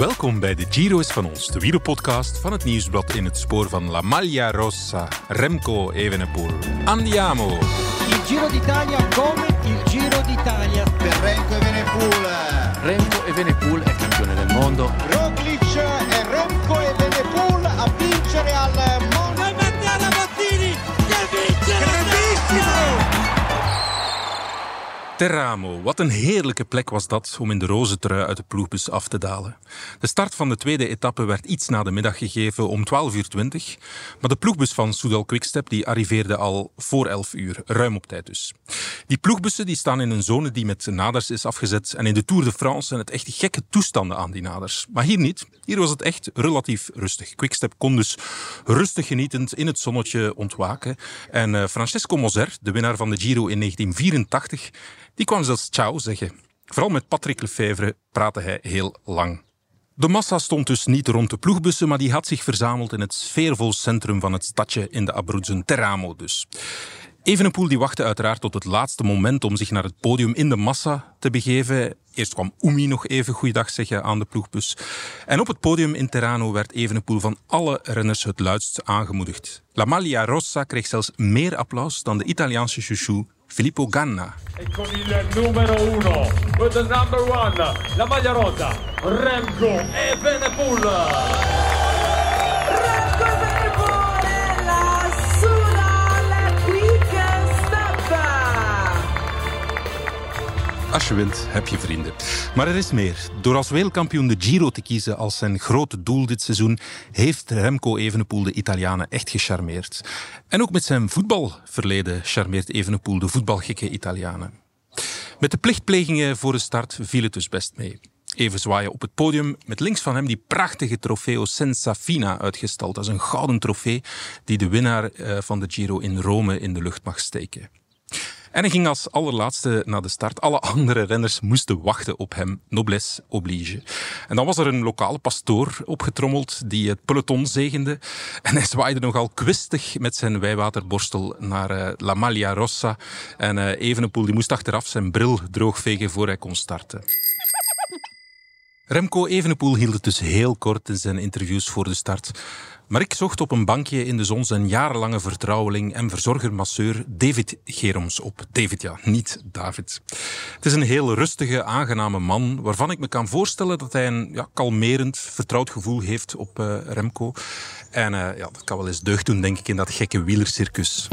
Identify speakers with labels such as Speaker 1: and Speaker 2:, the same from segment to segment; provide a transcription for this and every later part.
Speaker 1: Welkom bij de Giro is van ons, de wielerpodcast van het nieuwsblad in het spoor van La Maglia Rossa, Remco Evenepoel. Andiamo!
Speaker 2: Il Giro d'Italia come il Giro d'Italia.
Speaker 3: per Renko Evenepoel.
Speaker 4: Remco Evenepoel è campione del mondo.
Speaker 2: Roglic e Remco
Speaker 1: Terramo, wat een heerlijke plek was dat om in de roze trui uit de ploegbus af te dalen. De start van de tweede etappe werd iets na de middag gegeven om 12.20 uur. 20, maar de ploegbus van Soudal Quickstep die arriveerde al voor 11 uur, ruim op tijd dus. Die ploegbussen die staan in een zone die met naders is afgezet en in de Tour de France zijn het echt gekke toestanden aan die naders. Maar hier niet. Hier was het echt relatief rustig. Quickstep kon dus rustig genietend in het zonnetje ontwaken. En eh, Francesco Moser, de winnaar van de Giro in 1984, die kwam zelfs ciao zeggen. Vooral met Patrick Lefevre praatte hij heel lang. De massa stond dus niet rond de ploegbussen, maar die had zich verzameld in het sfeervol centrum van het stadje in de Abruzzen, Teramo dus. Evenepoel die wachtte uiteraard tot het laatste moment om zich naar het podium in de massa te begeven. Eerst kwam Umi nog even goeiedag zeggen aan de ploegbus. En op het podium in Terrano werd Evenepoel van alle renners het luidst aangemoedigd. La Maglia Rossa kreeg zelfs meer applaus dan de Italiaanse chouchou Filippo Ganna.
Speaker 5: E con il numero uno, with the number one, la maglia rosa, Remco Evenepoel.
Speaker 1: Als je wint, heb je vrienden. Maar er is meer. Door als wereldkampioen de Giro te kiezen als zijn grote doel dit seizoen, heeft Remco Evenepoel de Italianen echt gecharmeerd. En ook met zijn voetbalverleden charmeert Evenepoel de voetbalgekke Italianen. Met de plichtplegingen voor de start viel het dus best mee. Even zwaaien op het podium, met links van hem die prachtige trofeo Senza Fina uitgestald. Dat is een gouden trofee die de winnaar eh, van de Giro in Rome in de lucht mag steken. En hij ging als allerlaatste naar de start. Alle andere renners moesten wachten op hem, noblesse oblige. En dan was er een lokale pastoor opgetrommeld die het peloton zegende. En hij zwaaide nogal kwistig met zijn wijwaterborstel naar eh, La Maglia Rossa. En eh, Evenepoel die moest achteraf zijn bril droogvegen voor hij kon starten. Remco Evenepoel hield het dus heel kort in zijn interviews voor de start. Maar ik zocht op een bankje in de zon zijn jarenlange vertrouweling en verzorger-masseur David Geroms op. David, ja, niet David. Het is een heel rustige, aangename man, waarvan ik me kan voorstellen dat hij een ja, kalmerend, vertrouwd gevoel heeft op eh, Remco. En eh, ja, dat kan wel eens deugd doen, denk ik, in dat gekke wielercircus.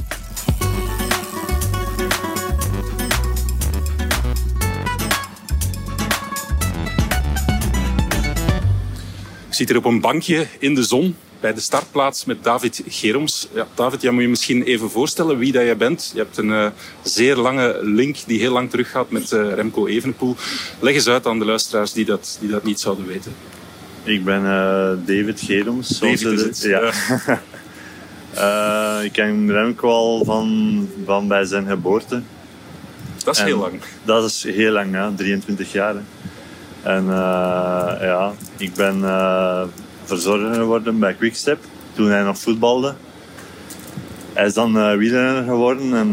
Speaker 1: Zit hier op een bankje in de zon bij de startplaats met David Geroms. Ja, David, jij moet je misschien even voorstellen wie dat jij bent. Je hebt een eh, zeer lange link die heel lang teruggaat met eh, Remco Evenepoel. Leg eens uit aan de luisteraars die dat, die dat niet zouden weten.
Speaker 6: Ik ben eh, David Geroms.
Speaker 1: David is
Speaker 6: de-
Speaker 1: het,
Speaker 6: ja. Ik ken Remco al van, van bij zijn geboorte.
Speaker 1: Dat is
Speaker 6: En
Speaker 1: heel lang.
Speaker 6: Dat is heel lang, ja, 23 jaar. hè. En eh, ja, ik ben eh, verzorger geworden bij Quickstep toen hij nog voetbalde. Hij is dan eh wielrenner geworden en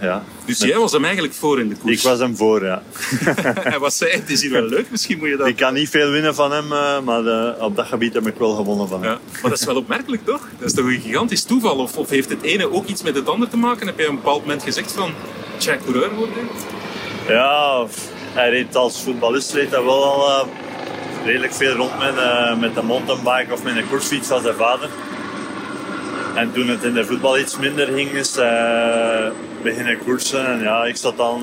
Speaker 6: ja.
Speaker 1: Dus jij was hem eigenlijk voor in de koers.
Speaker 6: Ik was hem voor, ja.
Speaker 1: en wat zei hij? Het is hier wel leuk, misschien moet je dat...
Speaker 6: Ik kan niet veel winnen van hem, maar op dat gebied heb ik wel gewonnen van hem.
Speaker 1: Ja, maar dat is wel opmerkelijk, toch? Dat is toch een gigantisch toeval? Of, of heeft het ene ook iets met het ander te maken? Heb je op een bepaald moment gezegd van... Tja, coureur worden?
Speaker 6: Ja, hij reed als voetballist reed hij wel al eh, redelijk veel rond met, eh, met de mountainbike of met een koersfiets van zijn vader. En toen het in de voetbal iets minder ging, is hij beginnen koersen. En ja, ik zat dan,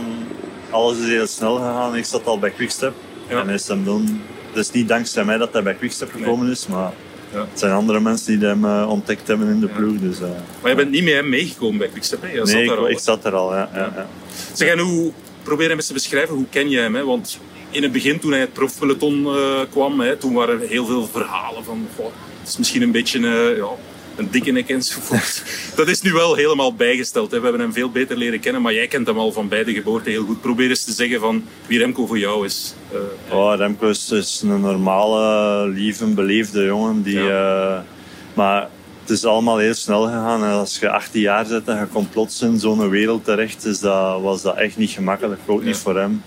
Speaker 6: alles is heel snel gegaan. Ik zat al bij Quickstep.
Speaker 1: Ja.
Speaker 6: En is hem dan, het is niet dankzij mij dat hij bij Quickstep gekomen is, maar
Speaker 1: Ja.
Speaker 6: het zijn andere mensen die hem ontdekt hebben in de ploeg. Dus,
Speaker 1: Maar je bent niet met hem meegekomen bij Quickstep, hè? Zat
Speaker 6: nee, ik, zat er al. Ja, ja, ja.
Speaker 1: Zeg, en hoe... Probeer hem eens te beschrijven, hoe ken je hem? Hè? Want in het begin, toen hij het profpeloton eh, kwam, hè, toen waren er heel veel verhalen van... Goh, het is misschien een beetje eh, ja, een dikke nek enzovoort. Dat is nu wel helemaal bijgesteld. Hè. We hebben hem veel beter leren kennen, maar jij kent hem al van bij de geboorte heel goed. Probeer eens te zeggen van wie Remco voor jou is. Eh,
Speaker 6: Oh, Remco is, is een normale, lieve, beleefde jongen. Die, maar het is allemaal heel snel gegaan. En als je 18 jaar bent en je komt plots in zo'n wereld terecht, is dat, was dat echt niet gemakkelijk. Ook niet voor hem.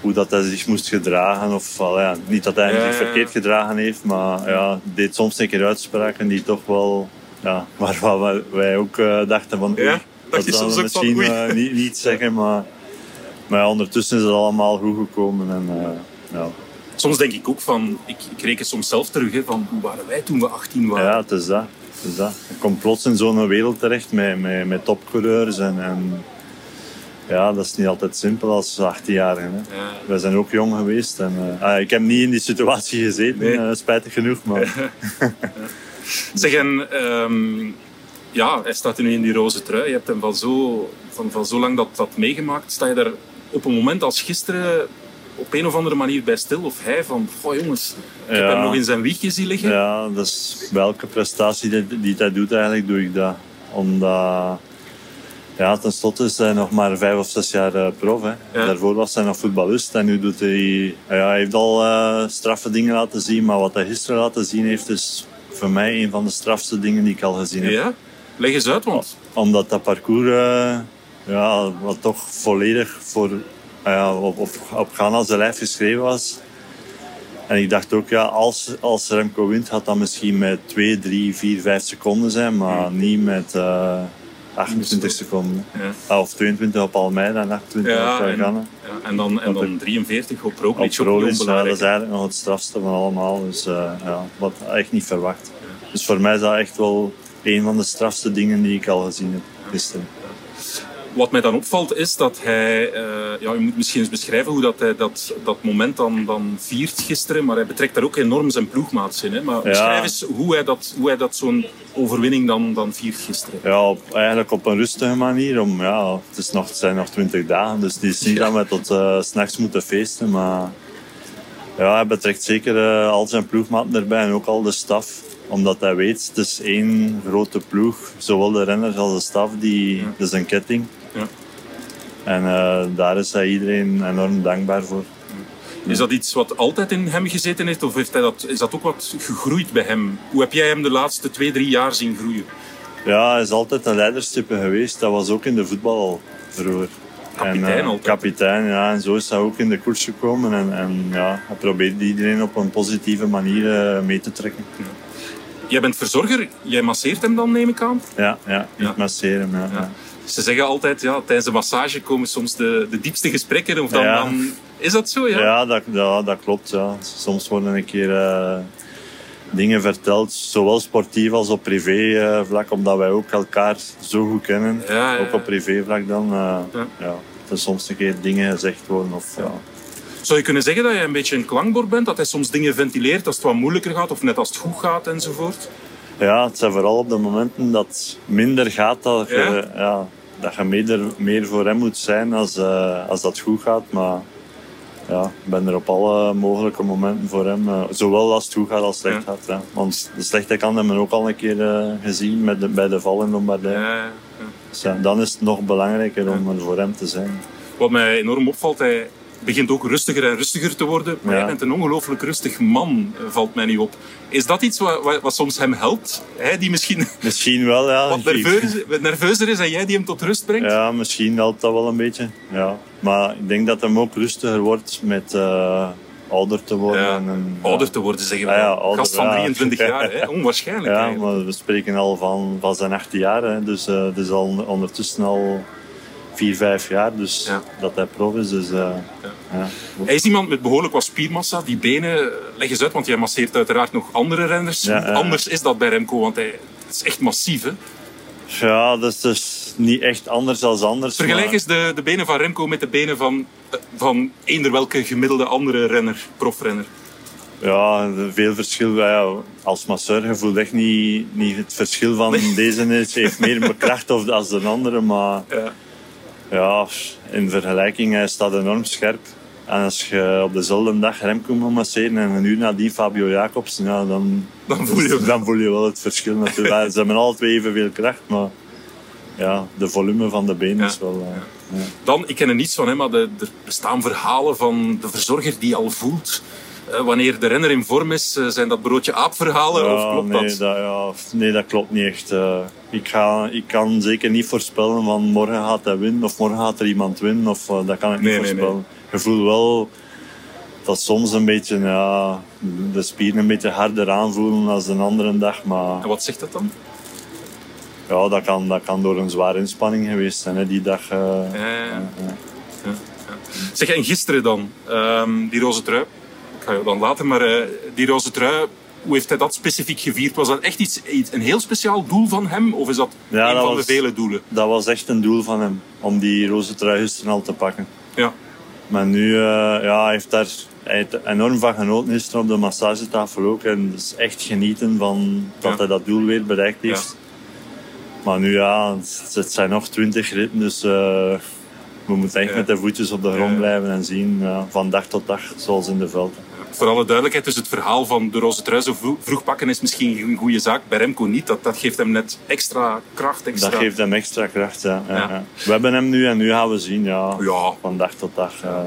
Speaker 6: hoe dat hij zich moest gedragen. Of, ja, niet dat hij
Speaker 1: Ja,
Speaker 6: zich
Speaker 1: ja, ja.
Speaker 6: verkeerd gedragen heeft, maar ja, deed soms een keer uitspraken die toch wel... Ja, waarvan wij, ook eh, dachten van...
Speaker 1: Ja?
Speaker 6: oei, dat
Speaker 1: ook van,
Speaker 6: misschien eh, niet, niet zeggen, maar... Maar ja, ondertussen is het allemaal goed gekomen. En, eh, ja.
Speaker 1: Soms denk ik ook van, ik, ik reken soms zelf terug, hè, van hoe waren wij toen we 18 waren?
Speaker 6: ja, het is dat. Het is dat. Je komt plots in zo'n wereld terecht met, met, met topcoureurs. En, en ja, dat is niet altijd simpel als 18-jarige. hè.
Speaker 1: Ja.
Speaker 6: Wij zijn ook jong geweest. En, eh, ah, ik heb niet in die situatie gezeten,
Speaker 1: Nee.
Speaker 6: eh, spijtig genoeg. Maar
Speaker 1: Zeg, en ehm, ja, hij staat nu in die roze trui. Je hebt hem van zo, van, van zo lang dat, dat meegemaakt. Sta je daar op een moment als gisteren op een of andere manier bij stil? Of hij van, goh jongens, ik heb hem nog in zijn wiegje zien liggen.
Speaker 6: ja, dat is welke prestatie die, die hij doet, eigenlijk doe ik dat. Omdat, ja, tenslotte is hij nog maar vijf of zes jaar eh, prof. Hè.
Speaker 1: Ja.
Speaker 6: Daarvoor was hij nog voetballist en nu doet hij... Ja, hij heeft al eh, straffe dingen laten zien, maar wat hij gisteren laten zien heeft, is voor mij een van de strafste dingen die ik al gezien heb.
Speaker 1: Ja? Leg eens uit, want
Speaker 6: Omdat dat parcours eh, ja, wat toch volledig voor, ja, op, op, op Ghana zijn lijf geschreven was. En ik dacht ook, ja, als, als Remco wint, gaat dat misschien met 2, 3, 4, 5 seconden zijn, maar niet met eh 28 seconden.
Speaker 1: Ja.
Speaker 6: Ah, of 22 op Almeida en 28
Speaker 1: Ja,
Speaker 6: op eh,
Speaker 1: en-
Speaker 6: Ghana.
Speaker 1: ja, en, dan, en dan 43 op Roglic,
Speaker 6: Op Roglic, ja, dat is eigenlijk nog het strafste van allemaal. Dus eh, ja, wat echt niet verwacht. Dus voor mij is dat echt wel een van de strafste dingen die ik al gezien heb gisteren.
Speaker 1: Wat mij dan opvalt is dat hij, eh, ja, je moet misschien eens beschrijven hoe dat hij dat, dat moment dan, dan viert gisteren, maar hij betrekt daar ook enorm zijn ploegmaats in. Hè? Maar beschrijf eens hoe hij dat, hoe hij dat zo'n overwinning dan, dan viert gisteren.
Speaker 6: Ja, eigenlijk op een rustige manier. Om, ja, het, is nog, het zijn nog twintig dagen, dus is niet dat we tot eh, 's s'nachts moeten feesten. Maar ja, hij betrekt zeker eh, al zijn ploegmaten erbij en ook al de staf. Omdat hij weet, het is één grote ploeg. Zowel de renners als de staf, die, dat is een ketting.
Speaker 1: Ja.
Speaker 6: En eh, daar is hij iedereen enorm dankbaar voor.
Speaker 1: Is dat iets wat altijd in hem gezeten heeft of heeft hij dat, is dat ook wat gegroeid bij hem? Hoe heb jij hem de laatste twee, drie jaar zien groeien?
Speaker 6: Ja, hij is altijd een leiderstype geweest. Dat was ook in de voetbal al vroeger.
Speaker 1: Kapitein
Speaker 6: en, eh,
Speaker 1: altijd.
Speaker 6: Kapitein, ja. En zo is hij ook in de koers gekomen. En, en ja, hij probeert iedereen op een positieve manier eh, mee te trekken.
Speaker 1: Jij bent verzorger, jij masseert hem dan, neem ik aan?
Speaker 6: Ja, ja. Ik
Speaker 1: Ja.
Speaker 6: masseer hem, ja. ja.
Speaker 1: Ze zeggen altijd, ja, tijdens de massage komen soms de, de diepste gesprekken. Of dan,
Speaker 6: Ja.
Speaker 1: dan, is dat zo? Ja.
Speaker 6: Ja, dat, ja, dat klopt. Ja. Soms worden een keer eh, dingen verteld, zowel sportief als op privé eh, vlak, omdat wij ook elkaar zo goed kennen.
Speaker 1: Ja,
Speaker 6: Ook op
Speaker 1: ja.
Speaker 6: privé vlak dan. eh,
Speaker 1: Ja.
Speaker 6: Dat er soms een keer dingen gezegd worden. Of, ja.
Speaker 1: Zou je kunnen zeggen dat je een beetje een klankbord bent? Dat hij soms dingen ventileert als het wat moeilijker gaat of net als het goed gaat enzovoort?
Speaker 6: Ja, het zijn vooral op de momenten dat het minder gaat dat je,
Speaker 1: Ja?
Speaker 6: ja? dat je meer, meer voor hem moet zijn als, eh, als dat goed gaat. Maar ja, ik ben er op alle mogelijke momenten voor hem. eh, zowel als het goed gaat als het slecht
Speaker 1: Ja.
Speaker 6: gaat. Ja. Want de slechte kant hebben we ook al een keer eh, gezien met de, bij de val in Lombardije.
Speaker 1: Ja, ja.
Speaker 6: Dus ja, dan is het nog belangrijker om er voor hem te zijn.
Speaker 1: Wat mij enorm opvalt, hij begint ook rustiger en rustiger te worden. Maar
Speaker 6: Ja.
Speaker 1: jij bent een ongelooflijk rustig man, eh, valt mij nu op. Is dat iets wat, wat, wat soms hem helpt? Hij die misschien
Speaker 6: Misschien wel, ja.
Speaker 1: wat nerveus, nerveuzer is en jij die hem tot rust brengt?
Speaker 6: Ja, misschien helpt dat wel een beetje. Ja. Maar ik denk dat hem ook rustiger wordt met eh, ouder te worden.
Speaker 1: Ja,
Speaker 6: En,
Speaker 1: Ouder te worden, zeggen we.
Speaker 6: Ah ja, ouder,
Speaker 1: Gast van
Speaker 6: ja.
Speaker 1: 23 jaar, hè? onwaarschijnlijk.
Speaker 6: Ja,
Speaker 1: eigenlijk.
Speaker 6: maar we spreken al van, van zijn 18 jaar. Hè. Dus eh het is al ondertussen al 4, 5 jaar dus
Speaker 1: Ja.
Speaker 6: dat hij prof is. Dus, eh, ja.
Speaker 1: Hij is iemand met behoorlijk wat spiermassa. Die benen, eh, leg eens uit, want jij masseert uiteraard nog andere renners.
Speaker 6: Ja.
Speaker 1: anders is dat bij Remco? Want hij het is echt massief. Hè?
Speaker 6: ja, dat is dus niet echt anders dan anders.
Speaker 1: Vergelijk
Speaker 6: maar-
Speaker 1: eens de, de benen van Remco met de benen van, eh, van eender welke gemiddelde andere renner, profrenner.
Speaker 6: Ja, veel verschil. Ja, als masseur je voelt echt niet, niet het verschil van deze is, heeft meer kracht of als de andere. Maar
Speaker 1: Ja.
Speaker 6: Ja, in vergelijking, hij staat enorm scherp. En als je op dezelfde dag Remco moet masseren en een uur nadien Fabio Jacobs, ja, dan,
Speaker 1: Dan voel je-
Speaker 6: dan voel je wel het verschil natuurlijk. Ze hebben alle twee evenveel kracht, maar ja, de volume van de benen
Speaker 1: Ja.
Speaker 6: is wel... eh, ja.
Speaker 1: Dan, ik ken er niets van, hè, maar de, er bestaan verhalen van de verzorger die al voelt. Eh, wanneer de renner in vorm is, eh, zijn dat broodje aapverhalen of klopt
Speaker 6: nee,
Speaker 1: dat?
Speaker 6: dat? ja, nee, dat klopt niet echt. Eh, ik, ga, ik kan zeker niet voorspellen van morgen gaat hij winnen of morgen gaat er iemand winnen. Of, dat kan ik niet
Speaker 1: nee,
Speaker 6: voorspellen. je voelt wel dat soms een beetje, ja, de spieren een beetje harder aanvoelen als een andere dag. Maar
Speaker 1: En wat zegt dat dan?
Speaker 6: ja, dat kan, dat kan door een zware inspanning geweest zijn, hè, die dag.
Speaker 1: Ja, ja, ja. Ja, ja. Zeg, en gisteren dan, ehm, die roze trui. Dan laten, maar eh, die roze trui, hoe heeft hij dat specifiek gevierd? Was dat echt iets, een heel speciaal doel van hem? Of is dat
Speaker 6: Ja,
Speaker 1: een
Speaker 6: dat
Speaker 1: van
Speaker 6: was-
Speaker 1: de vele doelen?
Speaker 6: Dat was echt een doel van hem, om die roze trui al te pakken.
Speaker 1: Ja.
Speaker 6: Maar nu, eh, ja, hij heeft daar hij heeft enorm van genoten gisteren op de massagetafel ook. En is echt genieten van dat
Speaker 1: Ja.
Speaker 6: hij dat doel weer bereikt heeft. Maar nu ja, het, zijn nog twintig ritten, dus eh, we moeten echt
Speaker 1: Ja.
Speaker 6: met de voetjes op de grond blijven en zien van dag tot dag, zoals in de velden.
Speaker 1: Voor alle duidelijkheid, dus het verhaal van de roze trui zo vroeg pakken is misschien een goede zaak. Bij Remco niet. Dat, dat geeft hem net extra kracht. Extra...
Speaker 6: Dat geeft hem extra kracht. Ja. Ja,
Speaker 1: Ja.
Speaker 6: ja. We hebben hem nu en nu gaan we zien ja,
Speaker 1: Ja.
Speaker 6: van dag tot dag. eh.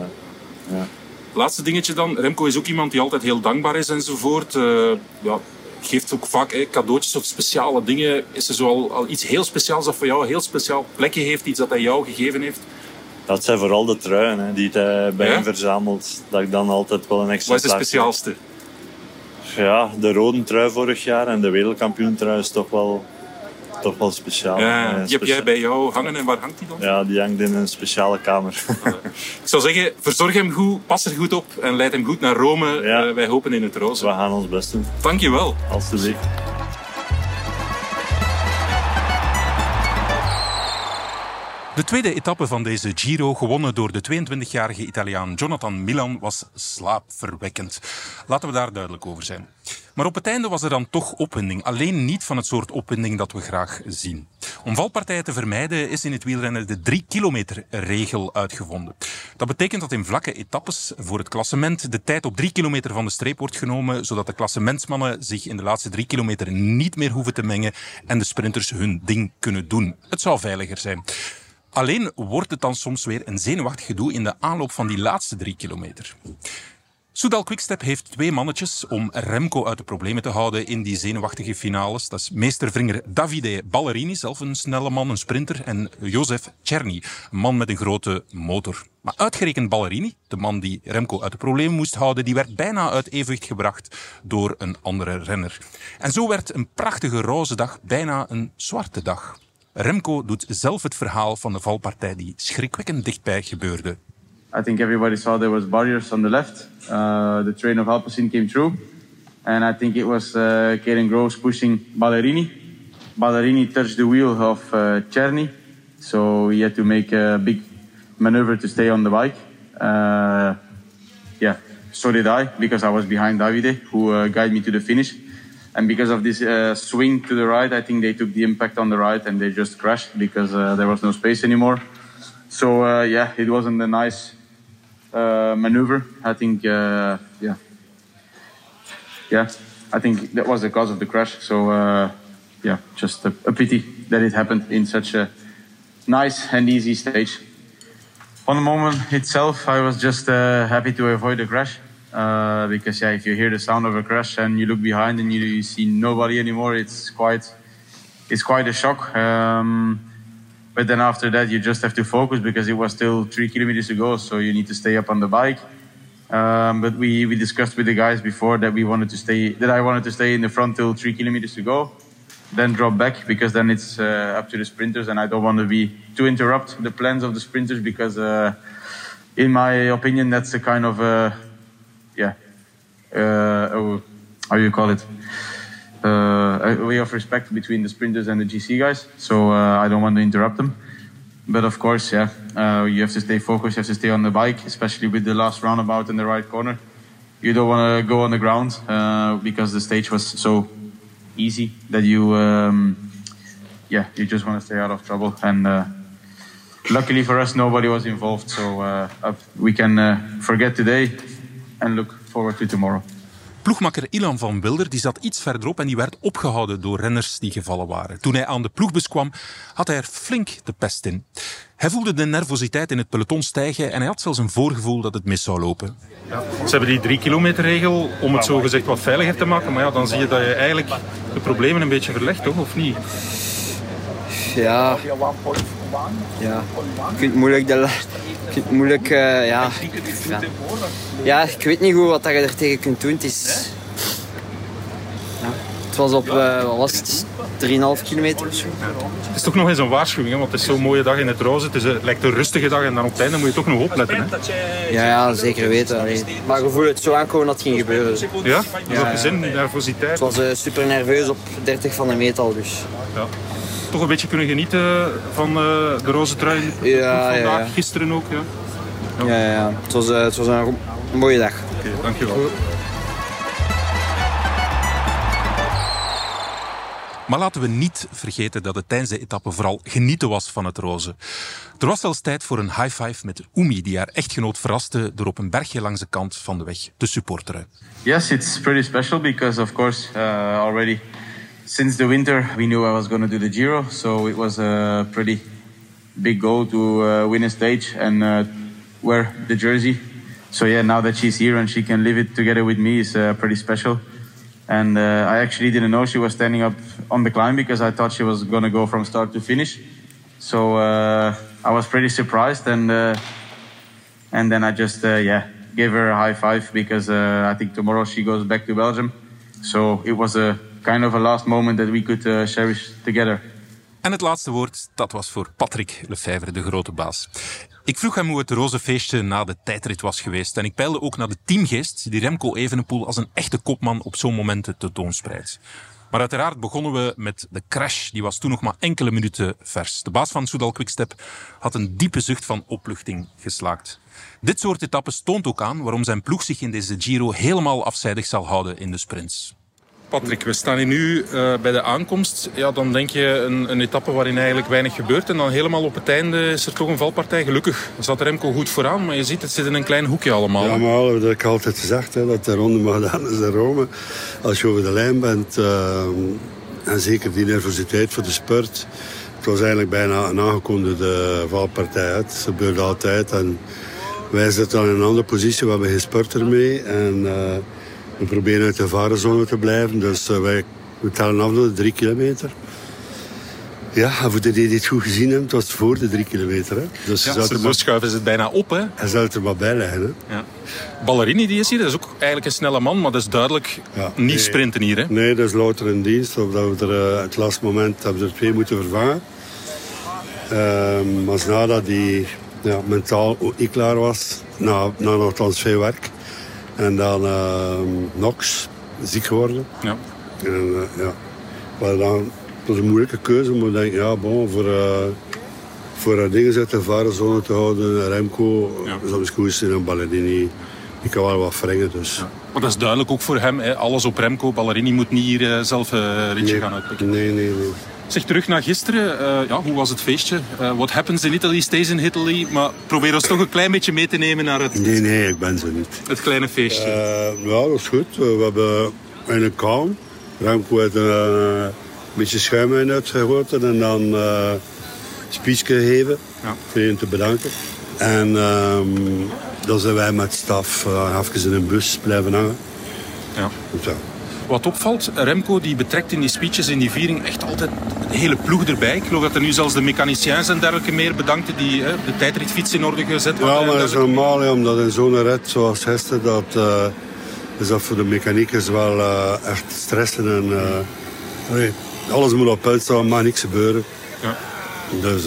Speaker 1: Laatste dingetje dan. Remco is ook iemand die altijd heel dankbaar is enzovoort. Eh ja, geeft ook vaak cadeautjes of speciale dingen. Is er zo al, al iets heel speciaals dat voor jou een heel speciaal plekje heeft? Iets dat hij jou gegeven heeft?
Speaker 6: Dat zijn vooral de truien hè, die hij bij
Speaker 1: Ja?
Speaker 6: hem verzamelt. Dat ik dan altijd wel een extra
Speaker 1: Wat is het
Speaker 6: plaatje-
Speaker 1: speciaalste?
Speaker 6: Ja, de rode trui vorig jaar en de wereldkampioentrui is toch wel, toch wel speciaal.
Speaker 1: Ja,
Speaker 6: Eh,
Speaker 1: die heb jij bij jou hangen en waar hangt die dan?
Speaker 6: Ja, die hangt in een speciale kamer.
Speaker 1: Ik zou zeggen, verzorg hem goed, pas er goed op en leid hem goed naar Rome.
Speaker 6: Ja.
Speaker 1: Eh, wij hopen in het
Speaker 6: we
Speaker 1: roze.
Speaker 6: gaan ons best doen,
Speaker 1: Dankjewel.
Speaker 6: alstublieft.
Speaker 1: De tweede etappe van deze Giro, gewonnen door de 22-jarige Italiaan Jonathan Milan, was slaapverwekkend. Laten we daar duidelijk over zijn. Maar op het einde was er dan toch opwinding. Alleen niet van het soort opwinding dat we graag zien. Om valpartijen te vermijden is in het wielrennen de 3 kilometer regel uitgevonden. Dat betekent dat in vlakke etappes voor het klassement de tijd op 3 kilometer van de streep wordt genomen, zodat de klassementsmannen zich in de laatste 3 kilometer niet meer hoeven te mengen en de sprinters hun ding kunnen doen. Het zou veiliger zijn. Alleen wordt het dan soms weer een zenuwachtig gedoe in de aanloop van die laatste drie kilometer. Soudal Quickstep heeft twee mannetjes om Remco uit de problemen te houden in die zenuwachtige finales. Dat is meestervringer Davide Ballerini, zelf een snelle man, een sprinter, en Josef Czerny, een man met een grote motor. Maar uitgerekend Ballerini, de man die Remco uit de problemen moest houden, die werd bijna uit evenwicht gebracht door een andere renner. En zo werd een prachtige roze dag bijna een zwarte dag. Remco doet zelf het verhaal van de valpartij die schrikwekkend dichtbij gebeurde.
Speaker 3: I think everybody saw there was barriers on the left. Uh, the train of Alpecin came through, and I think it was uh, Kaden Groves pushing Ballerini. Ballerini touched the wheel of uh, Czerny, so he had to make a big maneuver to stay on the bike. Uh, yeah, so did I because I was behind Davide, who uh, guided me to the finish. And because of this uh, swing to the right, I think they took the impact on the right and they just crashed because uh, there was no space anymore. So uh, yeah, it wasn't a nice uh, maneuver. I think uh, yeah, yeah, I think that was the cause of the crash. So uh, yeah, just a, a pity that it happened in such a nice and easy stage. On the moment itself, I was just uh, happy to avoid the crash. Uh, because yeah, if you hear the sound of a crash and you look behind and you, you see nobody anymore, it's quite it's quite a shock. Um, but then after that, you just have to focus because it was still three kilometers to go, so you need to stay up on the bike. Um, but we, we discussed with the guys before that we wanted to stay that I wanted to stay in the front till three kilometers to go, then drop back because then it's uh, up to the sprinters, and I don't want to be to interrupt the plans of the sprinters because, uh, in my opinion, that's a kind of uh, oh, how you call it, uh, a way of respect between the sprinters and the GC guys. So uh, I don't want to interrupt them. But of course, yeah, uh, you have to stay focused. You have to stay on the bike, especially with the last roundabout in the right corner. You don't want to go on the ground uh, because the stage was so easy that you, um, yeah, you just want to stay out of trouble. And uh, luckily for us, nobody was involved, so uh, we can uh, forget today and look forward to tomorrow.
Speaker 1: Ploegmakker Ilan van Wilder die zat iets verderop en die werd opgehouden door renners die gevallen waren. Toen hij aan de ploegbus kwam, had hij er flink de pest in. Hij voelde de nervositeit in het peloton stijgen en hij had zelfs een voorgevoel dat het mis zou lopen. Ze hebben die drie kilometer regel om het zo gezegd wat veiliger te maken, maar ja, dan zie je dat je eigenlijk de problemen een beetje verlegt, toch? Of niet?
Speaker 7: Ja, ja, ik vind het moeilijk. De, ik vind het moeilijk, eh, ja, ja. Ja, ik weet niet goed wat dat je er tegen kunt doen. Het is... Ja, het was op, eh, wat was het, 3,5 kilometer of zo.
Speaker 1: Het is toch nog eens een waarschuwing, hè, want het is zo'n mooie dag in het roze. Het, is, eh, het lijkt een rustige dag en dan op het einde moet je toch nog opletten. Hè?
Speaker 7: Ja, ja, zeker weten. allee. Maar je voelt het zo aankomen dat het ging gebeuren.
Speaker 1: Ja? Dus
Speaker 7: Ja,
Speaker 1: zin,
Speaker 7: ja.
Speaker 1: nervositeit.
Speaker 7: Ik was super nerveus op 30 van de meet al, dus...
Speaker 1: Ja. Toch een beetje kunnen genieten van eh, de roze trui
Speaker 7: Ja,
Speaker 1: ploeg
Speaker 7: ja,
Speaker 1: vandaag,
Speaker 7: ja.
Speaker 1: gisteren ook. Ja.
Speaker 7: Ja, ja, ja. Het, was, eh, het was een mooie dag.
Speaker 1: Oké, dankjewel. Maar laten we niet vergeten dat het tijdens de etappe vooral genieten was van het roze. Er was zelfs tijd voor een high five met Oemi, die haar echtgenoot verraste door op een bergje langs de kant van de weg te supporteren.
Speaker 3: Yes, it's pretty special because, of course, uh, already since the winter we knew I was going to do the Giro, so it was a pretty big goal to uh, win a stage and uh, wear the jersey. So yeah, now that she's here and she can live it together with me is uh, pretty special. And uh, I actually didn't know she was standing up on the climb because I thought she was going to go from start to finish. So uh, I was pretty surprised and uh, and then I just yeah gave her a high five because I think tomorrow she goes back to Belgium. So it was a kind of a last moment that we could uh, cherish together.
Speaker 1: En het laatste woord, dat was voor Patrick Lefevre, de grote baas. Ik vroeg hem hoe het roze feestje na de tijdrit was geweest. En ik peilde ook naar de teamgeest die Remco Evenepoel als een echte kopman op zo'n momenten tentoonspreidt. Maar uiteraard begonnen we met de crash. Die was toen nog maar enkele minuten vers. De baas van Soudal Quickstep had een diepe zucht van opluchting geslaakt. Dit soort etappes toont ook aan waarom zijn ploeg zich in deze Giro helemaal afzijdig zal houden in de sprints. Patrick, we staan hier nu eh, bij de aankomst. Ja, dan denk je een, een etappe waarin eigenlijk weinig gebeurt. En dan helemaal op het einde is er toch een valpartij. Gelukkig zat Remco goed vooraan, maar je ziet het zit in een klein hoekje allemaal.
Speaker 8: Ja, maar dat heb ik altijd gezegd, hè, dat de ronde Magdalena is de Rome. Als je over de lijn bent, eh, en zeker die nervositeit voor de spurt. Het was eigenlijk bijna een aangekondigde valpartij. Het gebeurt altijd. En wij zitten dan in een andere positie, we hebben geen spurter mee. En eh, we proberen uit de varenzone te blijven. Dus eh, wij we tellen af naar de drie kilometer. Ja, en voor de die dit goed gezien hebben, het was voor de drie kilometer. Hè. Dus
Speaker 1: Ja,
Speaker 8: zou
Speaker 1: ze ze het bijna op. Hè?
Speaker 8: hij zou het er maar bij leggen. Hè.
Speaker 1: Ja. Ballerini die is hier, dat is ook eigenlijk een snelle man, maar dat is duidelijk
Speaker 8: Ja,
Speaker 1: niet
Speaker 8: nee.
Speaker 1: sprinten hier. Hè?
Speaker 8: Nee, dat is louter een dienst. Of dat we er uh, het laatste moment hebben we er twee moeten vervangen. Um, maar nadat hij ja, mentaal ook niet klaar was, na, na nogthans veel werk. En dan uh, Nox, ziek geworden.
Speaker 1: Ja.
Speaker 8: En, uh, ja. Maar dan, het was een moeilijke keuze, maar ik denk, ja, bon, voor, uh, voor dingen uit de varenzone te houden, Remco,
Speaker 1: Ja.
Speaker 8: soms goed zijn en Ballerini, die kan wel wat wringen. Dus.
Speaker 1: Maar dat is duidelijk ook voor hem. Hè? Alles op Remco. Ballerini moet niet hier eh, zelf eh, een ritje
Speaker 8: nee,
Speaker 1: gaan uitpikken.
Speaker 8: nee, nee, nee.
Speaker 1: Zeg terug naar gisteren. Eh, ja, hoe was het feestje? Eh, what happens in Italy stays in Italy. Maar probeer ons toch een klein beetje mee te nemen naar het,
Speaker 8: Nee, nee, ik ben zo niet.
Speaker 1: het kleine feestje.
Speaker 8: Uh, ja, dat is goed. We, hebben een kalm. Remco heeft uh, een beetje schuim in uitgegoten en dan uh, een speech gegeven.
Speaker 1: Ja.
Speaker 8: Je te bedanken. En um, dan zijn wij met staf uh, even in een bus blijven hangen.
Speaker 1: Ja.
Speaker 8: Zo.
Speaker 1: Wat opvalt, Remco die betrekt in die speeches, in die viering, echt altijd de hele ploeg erbij. Ik geloof dat er nu zelfs de mechaniciëns en dergelijke meer bedankte die hè, de tijdritfiets in orde gezet
Speaker 8: Ja, maar dat is normaal, ja, omdat in zo'n rit zoals gisteren, dat, uh, is dat voor de mechaniekers wel uh, echt stressen. En, uh, nee, alles moet op punt staan, mag niks gebeuren.
Speaker 1: Ja.
Speaker 8: Dus,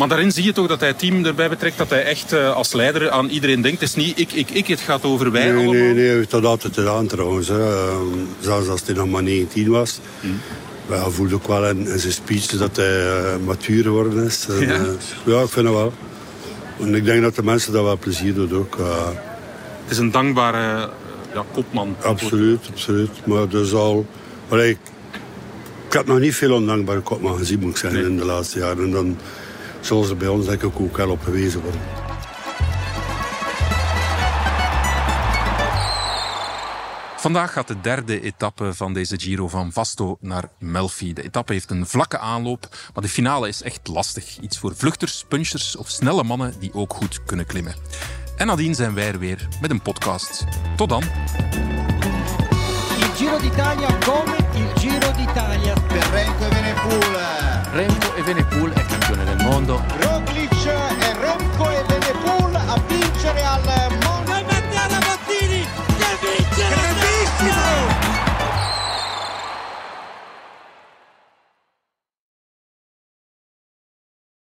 Speaker 1: maar daarin zie je toch dat hij het team erbij betrekt, dat hij echt uh, als leider aan iedereen denkt. Het is niet ik, ik, ik, het gaat over wij
Speaker 8: nee,
Speaker 1: allemaal.
Speaker 8: Nee, nee, hij heeft dat altijd gedaan trouwens. Hè. Uh, zelfs als hij nog maar 19 was.
Speaker 1: Hmm.
Speaker 8: Mm. Hij voelde ook wel in, in zijn speech dat hij uh, matuur geworden is. En,
Speaker 1: ja.
Speaker 8: ja, ik vind het wel. En ik denk dat de mensen dat wel plezier doen ook.
Speaker 1: Het is een dankbare ja, kopman.
Speaker 8: Absoluut, absoluut. Maar dus al... Ik, ik heb nog niet veel ondankbare kopman gezien, moet ik zeggen, nee. in de laatste jaren. En dan zoals er bij ons denk ik ook wel op gewezen worden.
Speaker 1: Vandaag gaat de derde etappe van deze Giro van Vasto naar Melfi. De etappe heeft een vlakke aanloop, maar de finale is echt lastig. Iets voor vluchters, punchers of snelle mannen die ook goed kunnen klimmen. En nadien zijn wij er weer met een podcast. Tot dan.
Speaker 2: Il Giro d'Italia come il Giro d'Italia.
Speaker 9: Per Renko Evenepoel
Speaker 4: Remco Evenepoel è campione Hondo.